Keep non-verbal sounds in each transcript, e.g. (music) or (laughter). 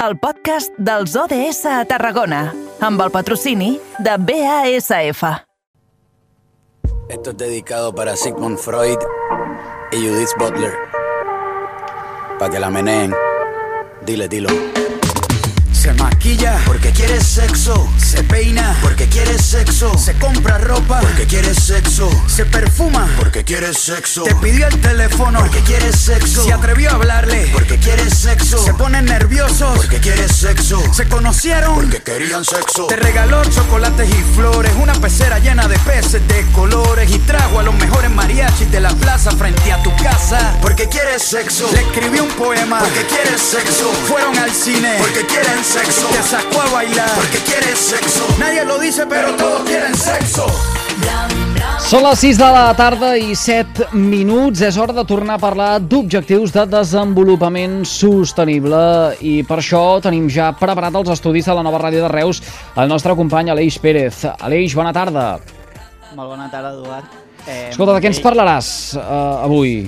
el podcast dels ODS a Tarragona, amb el patrocini de BASF. Esto es dedicado para Sigmund Freud y Judith Butler. Para que la meneen. Dile, dilo. Se maquilla porque quiere sexo. Se peina porque quiere sexo. Se compra ropa porque quiere sexo. Se perfuma porque quiere sexo. Te pidió el teléfono porque quiere sexo. Se atrevió a hablarle porque quiere sexo. Se ponen nerviosos porque quiere sexo. Se conocieron porque querían sexo. Te regaló chocolates y flores. Una pecera llena de peces de colores. Y trajo a los mejores mariachis de la plaza frente a tu casa porque quiere sexo. Le escribió un poema porque quiere sexo. Fueron al cine porque quieren sexo. Te sacó a bailar porque quiere sexo. Nadie lo dice, pero todos quieren sexo. Són les 6 de la tarda i 7 minuts. És hora de tornar a parlar d'objectius de desenvolupament sostenible i per això tenim ja preparat els estudis de la nova ràdio de Reus el nostre company Aleix Pérez. Aleix, bona tarda. Molt bona tarda, Eduard. Eh, Escolta, de què ens parlaràs uh, avui?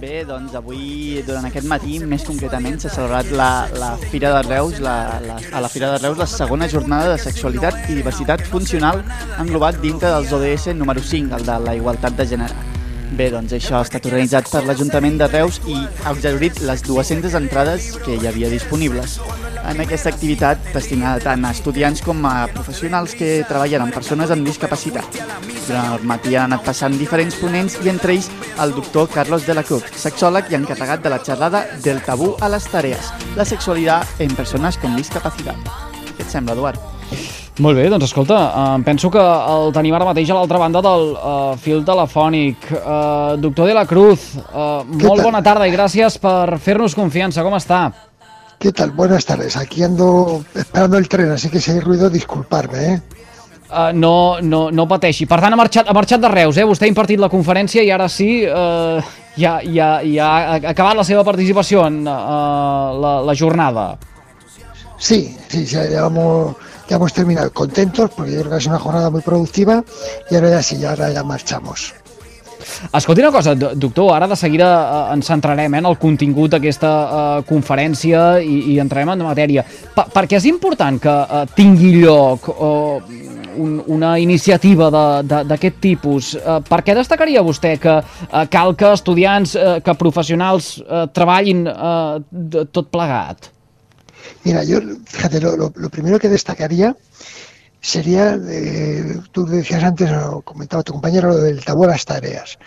Bé, doncs avui, durant aquest matí, més concretament, s'ha celebrat la, la Fira de Reus, la, la, a la Fira de Reus, la segona jornada de sexualitat i diversitat funcional englobat dintre dels ODS número 5, el de la igualtat de gènere. Bé, doncs això ha estat organitzat per l'Ajuntament de Reus i ha exhaurit les 200 entrades que hi havia disponibles. En aquesta activitat, destinada tant a estudiants com a professionals que treballen amb persones amb discapacitat. Durant el matí han anat passant diferents ponents i entre ells el doctor Carlos de la Cruz, sexòleg i encarregat de la xerrada del tabú a les tareas, la sexualitat en persones con discapacitat. Què et sembla, Eduard? Molt bé, doncs escolta, em penso que el tenim ara mateix a l'altra banda del uh, fil telefònic. Uh, doctor de la Cruz, uh, molt tal? bona tarda i gràcies per fer-nos confiança. Com està? ¿Qué tal? Buenas tardes. Aquí ando esperando el tren, así que si hay ruido, disculparme, ¿eh? Uh, no, no, no pateixi. Per tant, ha marxat, ha marxat de Reus, eh? Vostè ha impartit la conferència i ara sí uh, ja, ja, ja ha acabat la seva participació en uh, la, la jornada. Sí, sí, ya, ya vamos, ya hemos terminado contentos porque yo creo que sido una jornada muy productiva y ahora ya sí, ahora ya marchamos. Escolti una cosa, do- doctor, ara de seguida uh, ens centrarem eh, en el contingut d'aquesta uh, conferència i, i entrarem en matèria. Pa per què és important que uh, tingui lloc uh, un, una iniciativa d'aquest tipus? Uh, per què destacaria vostè que uh, cal que estudiants, uh, que professionals uh, treballin de, tot plegat? Mira, yo, fíjate, lo, lo- primero que destacaría sería, eh, tú decías antes, o comentaba tu compañero, lo del tabú a las tareas.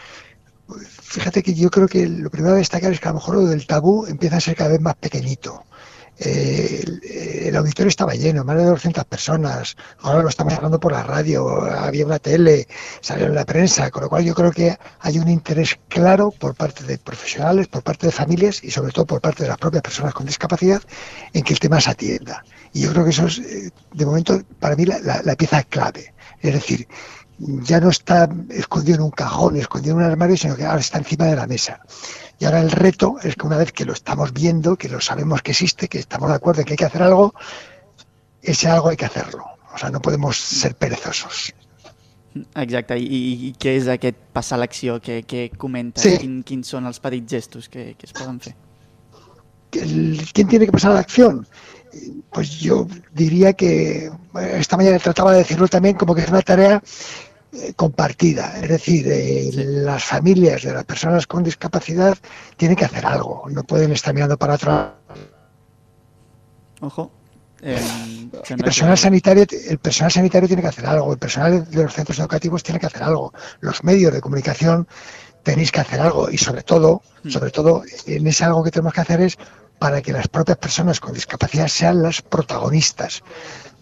Fíjate que yo creo que lo primero a destacar es que a lo mejor lo del tabú empieza a ser cada vez más pequeñito. Eh, el, auditorio estaba lleno, más de 200 personas. Ahora lo estamos hablando por la radio, había una tele, salió en la prensa, con lo cual yo creo que hay un interés claro por parte de profesionales, por parte de familias y sobre todo por parte de las propias personas con discapacidad en que el tema se atienda. Y yo creo que eso es, eh, de momento, para mí la, la- la pieza clave. Es decir, ya no está escondido en un cajón, escondido en un armario, sino que ahora está encima de la mesa. Y ahora el reto es que una vez que lo estamos viendo, que lo sabemos que existe, que estamos de acuerdo en que hay que hacer algo, ese algo hay que hacerlo. O sea, no podemos ser perezosos. Exacte, i, i, què és aquest passar a l'acció que, que comenta? Sí. Quin, quins són els petits gestos que, que es poden fer? ¿Quién tiene que pasar a la acción? Pues yo diría que bueno, esta mañana trataba de decirlo también como que es una tarea eh, compartida. Es decir, eh, las familias de las personas con discapacidad tienen que hacer algo. No pueden estar mirando para atrás. Ojo. Eh, El personal sanitario, el personal sanitario tiene que hacer algo, el personal de los centros educativos tiene que hacer algo, los medios de comunicación tenéis que hacer algo y sobre todo, sobre todo en ese algo que tenemos que hacer es para que las propias personas con discapacidad sean las protagonistas.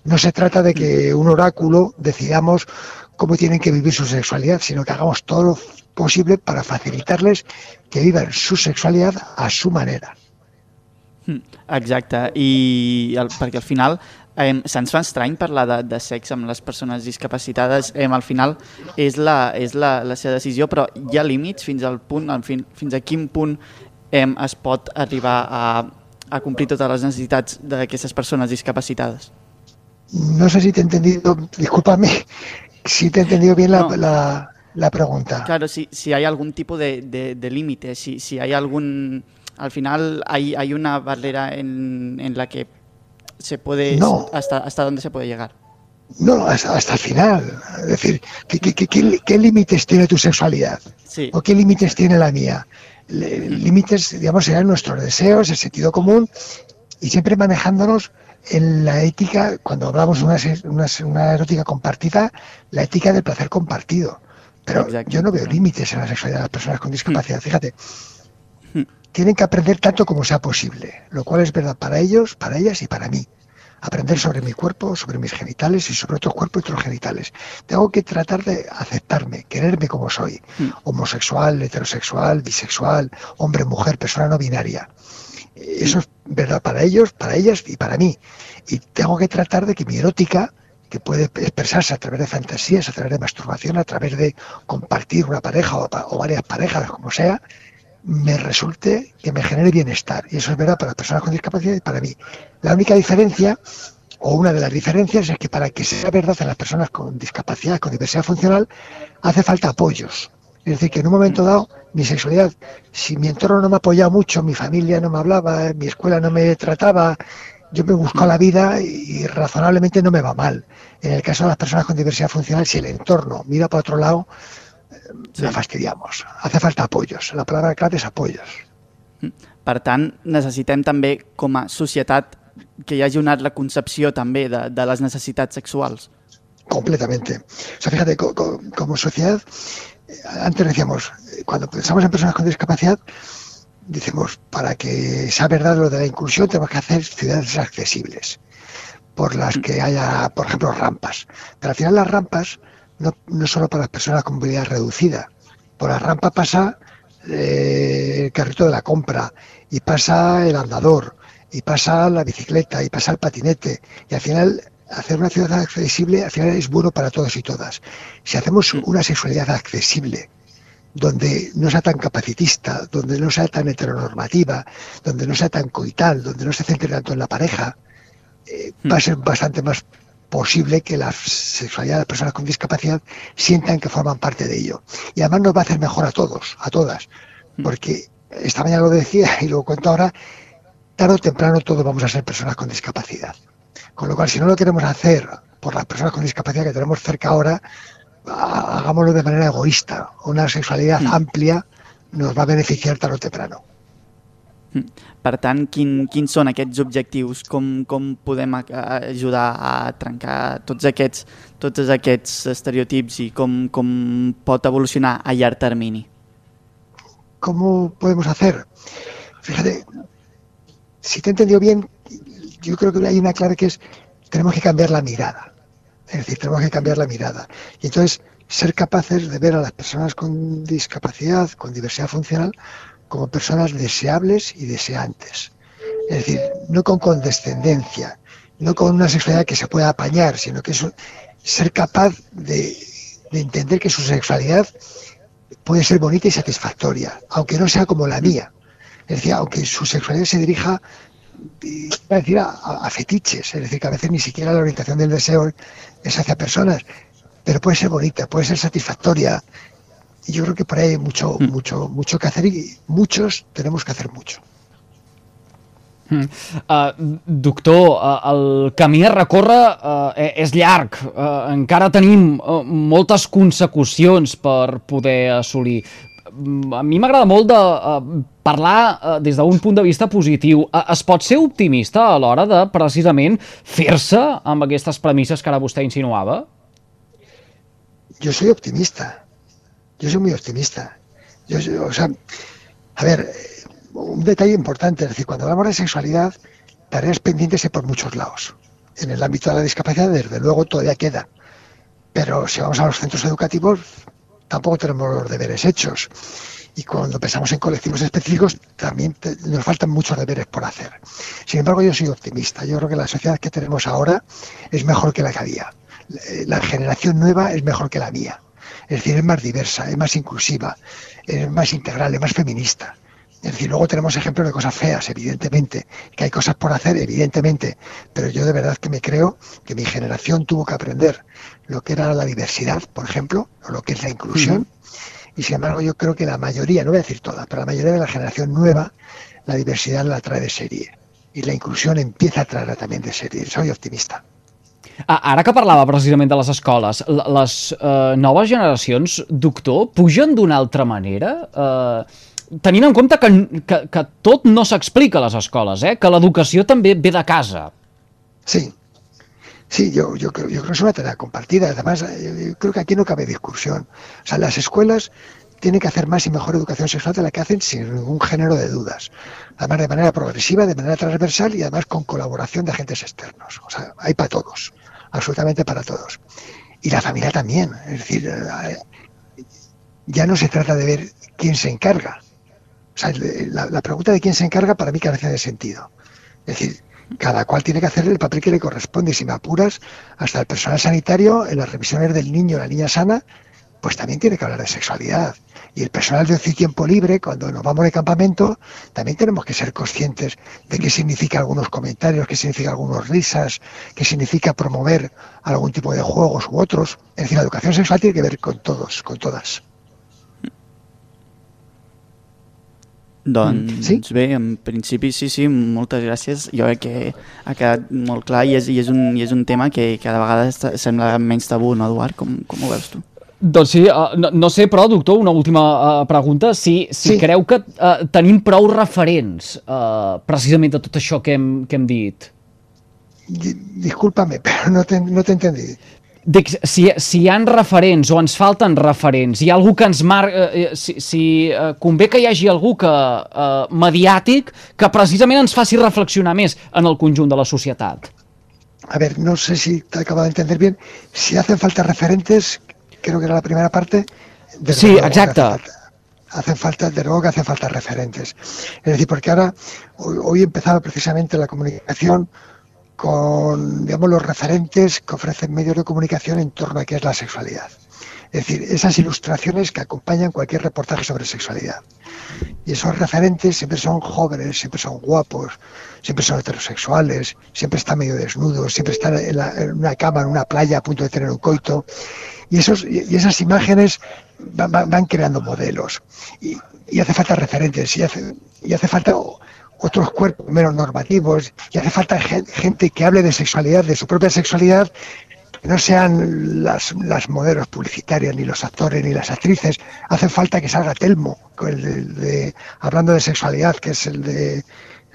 No se trata de que un oráculo decidamos cómo tienen que vivir su sexualidad, sino que hagamos todo lo posible para facilitarles que vivan su sexualidad a su manera. Mm, Exacte, i el, perquè al final eh, se'ns fa estrany parlar de, de sexe amb les persones discapacitades, eh, al final és, la, és la, la seva decisió, però hi ha límits fins al punt, en fin, fins a quin punt eh, es pot arribar a, a complir totes les necessitats d'aquestes persones discapacitades. No sé si te he entendido, discúlpame, si te he entendido bien la, No. la- la pregunta. Claro, si, si hay algún tipo de, de- de límite, si, si hay algún... Al final hay, hay una barrera en, en la que se puede, No. hasta, hasta dónde se puede llegar. No, hasta, hasta el final. Es decir, ¿qué, qué- qué- qué- qué límites tiene tu sexualidad? Sí, ¿O qué límites tiene la mía? Límites, digamos, serán nuestros deseos, el sentido común y siempre manejándonos en la ética, cuando hablamos de una, una, una erótica compartida, la ética del placer compartido. Pero Exacto. yo no veo límites en la sexualidad de las personas con discapacidad. Fíjate, Hmm. tienen que aprender tanto como sea posible, lo cual es verdad para ellos, para ellas y para mí. Aprender sobre mi cuerpo, sobre mis genitales y sobre otros cuerpos y otros genitales. Tengo que tratar de aceptarme, quererme como soy. Hmm. Homosexual, heterosexual, bisexual, hombre, mujer, persona no binaria. Eso es verdad para ellos, para ellas y para mí. Y tengo que tratar de que mi erótica, que puede expresarse a través de fantasías, a través de masturbación, a través de compartir una pareja o, pa- o varias parejas, como sea, me resulte que me genere bienestar. Y eso es verdad para las personas con discapacidad y para mí. La única diferencia, o una de las diferencias, es que para que sea verdad en las personas con discapacidad, con diversidad funcional, hace falta apoyos. Es decir, que en un momento dado, mi sexualidad, si mi entorno no me apoyaba mucho, mi familia no me hablaba, mi escuela no me trataba, yo me busco la vida y razonablemente no me va mal. En el caso de las personas con diversidad funcional, si el entorno mira para otro lado, eh, la fastidiamos. Hace falta apoyos. La palabra clave es apoyos. Per tant, necessitem també, com a societat, que hi hagi una reconcepció també de, de les necessitats sexuals. Completamente. O sea, fíjate, co- co- como sociedad, antes decíamos, cuando pensamos en personas con discapacidad, decimos, para que sea verdad lo de la inclusión, tenemos que hacer ciudades accesibles, por las que haya, por ejemplo, rampas. Pero al final las rampas no, no solo para las personas con movilidad reducida. Por la rampa pasa eh, el carrito de la compra, y pasa el andador, y pasa la bicicleta, y pasa el patinete, y al final hacer una ciudad accesible al final es bueno para todos y todas. Si hacemos una sexualidad accesible, donde no sea tan capacitista, donde no sea tan heteronormativa, donde no sea tan coital, donde no se centre tanto en la pareja, eh, va a ser bastante más posible que la sexualidad de las personas con discapacidad sientan que forman parte de ello. Y además nos va a hacer mejor a todos, a todas, porque esta mañana lo decía y lo cuento ahora, tarde o temprano todos vamos a ser personas con discapacidad. Con lo cual, si no lo queremos hacer por las personas con discapacidad que tenemos cerca ahora, ha- hagámoslo de manera egoísta. Una sexualidad amplia nos va a beneficiar tarde o temprano. Per tant, quin, quins són aquests objectius? Com, com podem ajudar a trencar tots aquests, tots aquests estereotips i com, com pot evolucionar a llarg termini? ¿Cómo podemos hacer? Fíjate, si te he entendido bien, yo creo que hay una clave que es, tenemos que cambiar la mirada. Es decir, tenemos que cambiar la mirada. Y entonces, ser capaces de ver a las personas con discapacidad, con diversidad funcional, como personas deseables y deseantes. Es decir, no con condescendencia, no con una sexualidad que se pueda apañar, sino que es ser capaz de, de entender que su sexualidad puede ser bonita y satisfactoria, aunque no sea como la mía. Es decir, aunque su sexualidad se dirija a decir a- a fetiches, es decir, que a veces ni siquiera la orientación del deseo es hacia personas, pero puede ser bonita, puede ser satisfactoria. Y yo creo que por ahí hay mucho, mucho, mucho que hacer y muchos tenemos que hacer mucho. Uh, doctor, uh, el camí a recórrer uh, és llarg. Uh, encara tenim uh, moltes consecucions per poder assolir. Mm, A mi m'agrada molt de uh, parlar uh, des d'un punt de vista positiu. Uh, es pot ser optimista a l'hora de, precisament, fer-se amb aquestes premisses que ara vostè insinuava? Yo soy optimista. Yo soy muy optimista. Yo, o sea, a ver, un detalle importante, es decir, cuando hablamos de sexualidad, tareas pendientes hay por muchos lados. En el ámbito de la discapacidad, desde luego, todavía queda. Pero si vamos a los centros educativos, tampoco tenemos los deberes hechos. Y cuando pensamos en colectivos específicos, también nos faltan muchos deberes por hacer. Sin embargo, yo soy optimista. Yo creo que la sociedad que tenemos ahora es mejor que la que había. La generación nueva es mejor que la mía. Es decir, es más diversa, es más inclusiva, es más integral, es más feminista. Es decir, luego tenemos ejemplos de cosas feas, evidentemente, que hay cosas por hacer, evidentemente, pero yo de verdad que me creo que mi generación tuvo que aprender lo que era la diversidad, por ejemplo, o lo que es la inclusión, y sin embargo yo creo que la mayoría, no voy a decir toda, pero la mayoría de la generación nueva, la diversidad la trae de serie. y la inclusión empieza a traer también de serie. Soy optimista. Ara que parlava precisament de les escoles, les eh, noves generacions, doctor, pugen d'una altra manera? Eh, tenint en compte que, que, que tot no s'explica a les escoles, eh? que l'educació també ve de casa. Sí, sí, yo, yo, creo, yo creo que es una tarea compartida. Además, eh, yo creo que aquí no cabe discusión. O sea, las escuelas tienen que hacer más y mejor educación sexual de la que hacen sin ningún género de dudas. Además, de manera progresiva, de manera transversal y además con colaboración de agentes externos. O sea, hay para todos, absolutamente para todos. Y la familia también. Es decir, eh, ya no se trata de ver quién se encarga. O sea, la, pregunta de quién se encarga para mí carece de sentido. Es decir, cada cual tiene que hacer el papel que le corresponde y si me apuras, hasta el personal sanitario en las revisiones del niño la niña sana, pues también tiene que hablar de sexualidad. Y el personal de tiempo libre, cuando nos vamos de campamento, también tenemos que ser conscientes de qué significa algunos comentarios, qué significa algunas risas, qué significa promover algún tipo de juegos u otros. Es decir, la educación sexual tiene que ver con todos, con todas. Doncs Sí? bé, en principi sí, sí, moltes gràcies. Jo crec que ha quedat molt clar i és, i és, un, i és un tema que cada vegada sembla menys tabú, no, Eduard? Com, com ho veus tu? Doncs sí, uh, no, no sé, però, doctor, una última uh, pregunta. Si, si Sí. creu que uh, tenim prou referents uh, precisament de tot això que hem, que hem dit. Di- Discúlpame, (laughs) pero no te, no te entendí. Dic, si, si hi han referents o ens falten referents, hi ha algú que ens marca... Eh, si si eh, convé que hi hagi algú que, eh, mediàtic que precisament ens faci reflexionar més en el conjunt de la societat. A ver, no sé si te acabo de entender bien. Si hacen falta referentes, creo que era la primera parte. desde Sí, exacto. Hace falta, hacen falta, de luego que hacen falta referentes. Es decir, porque ahora, hoy, hoy empezaba precisamente la comunicación con, digamos, los referentes que ofrecen medios de comunicación en torno a qué es la sexualidad. Es decir, esas ilustraciones que acompañan cualquier reportaje sobre sexualidad. Y esos referentes siempre son jóvenes, siempre son guapos, siempre son heterosexuales, siempre están medio desnudos, siempre están en, la- en una cama, en una playa a punto de tener un coito. Y, esos, y esas imágenes van, van- creando modelos. Y, y hace falta referentes, y hace, y hace falta otros cuerpos menos normativos, y hace falta gen- gente que hable de sexualidad, de su propia sexualidad, que no sean las, las modelos publicitarias, ni los actores, ni las actrices. Hace falta que salga Telmo, el de- hablando de sexualidad, que es el de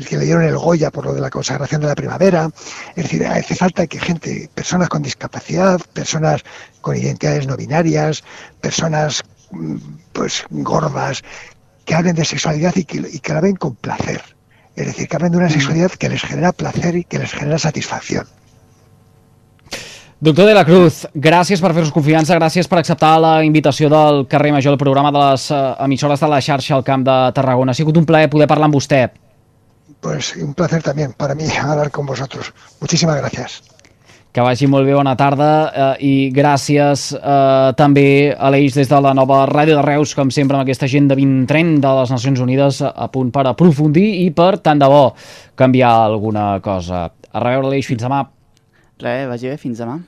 el que le dieron el Goya por lo de la consagración de la primavera. Es decir, hace falta que gente, personas con discapacidad, personas con identidades no binarias, personas mm, pues gordas, que hablen de sexualidad y que, y que la ven con placer. Es decir, que hablen de una sexualidad que les genera placer y que les genera satisfacción. Doctor de la Cruz, gràcies per fer-nos confiança, gràcies per acceptar la invitació del carrer Major, el programa de les eh, emissores de la xarxa al Camp de Tarragona. Ha sigut un plaer poder parlar amb vostè. Pues un placer también para mí (laughs) hablar con vosotros. Muchísimas gracias. Que vagi molt bé, bona tarda eh, i gràcies eh, també a l'Eix des de la nova Ràdio de Reus, com sempre amb aquesta Agenda 2030 de les Nacions Unides a punt per aprofundir i per, tant de bo, canviar alguna cosa. A reveure l'Eix, fins demà. Res, vagi bé, fins demà.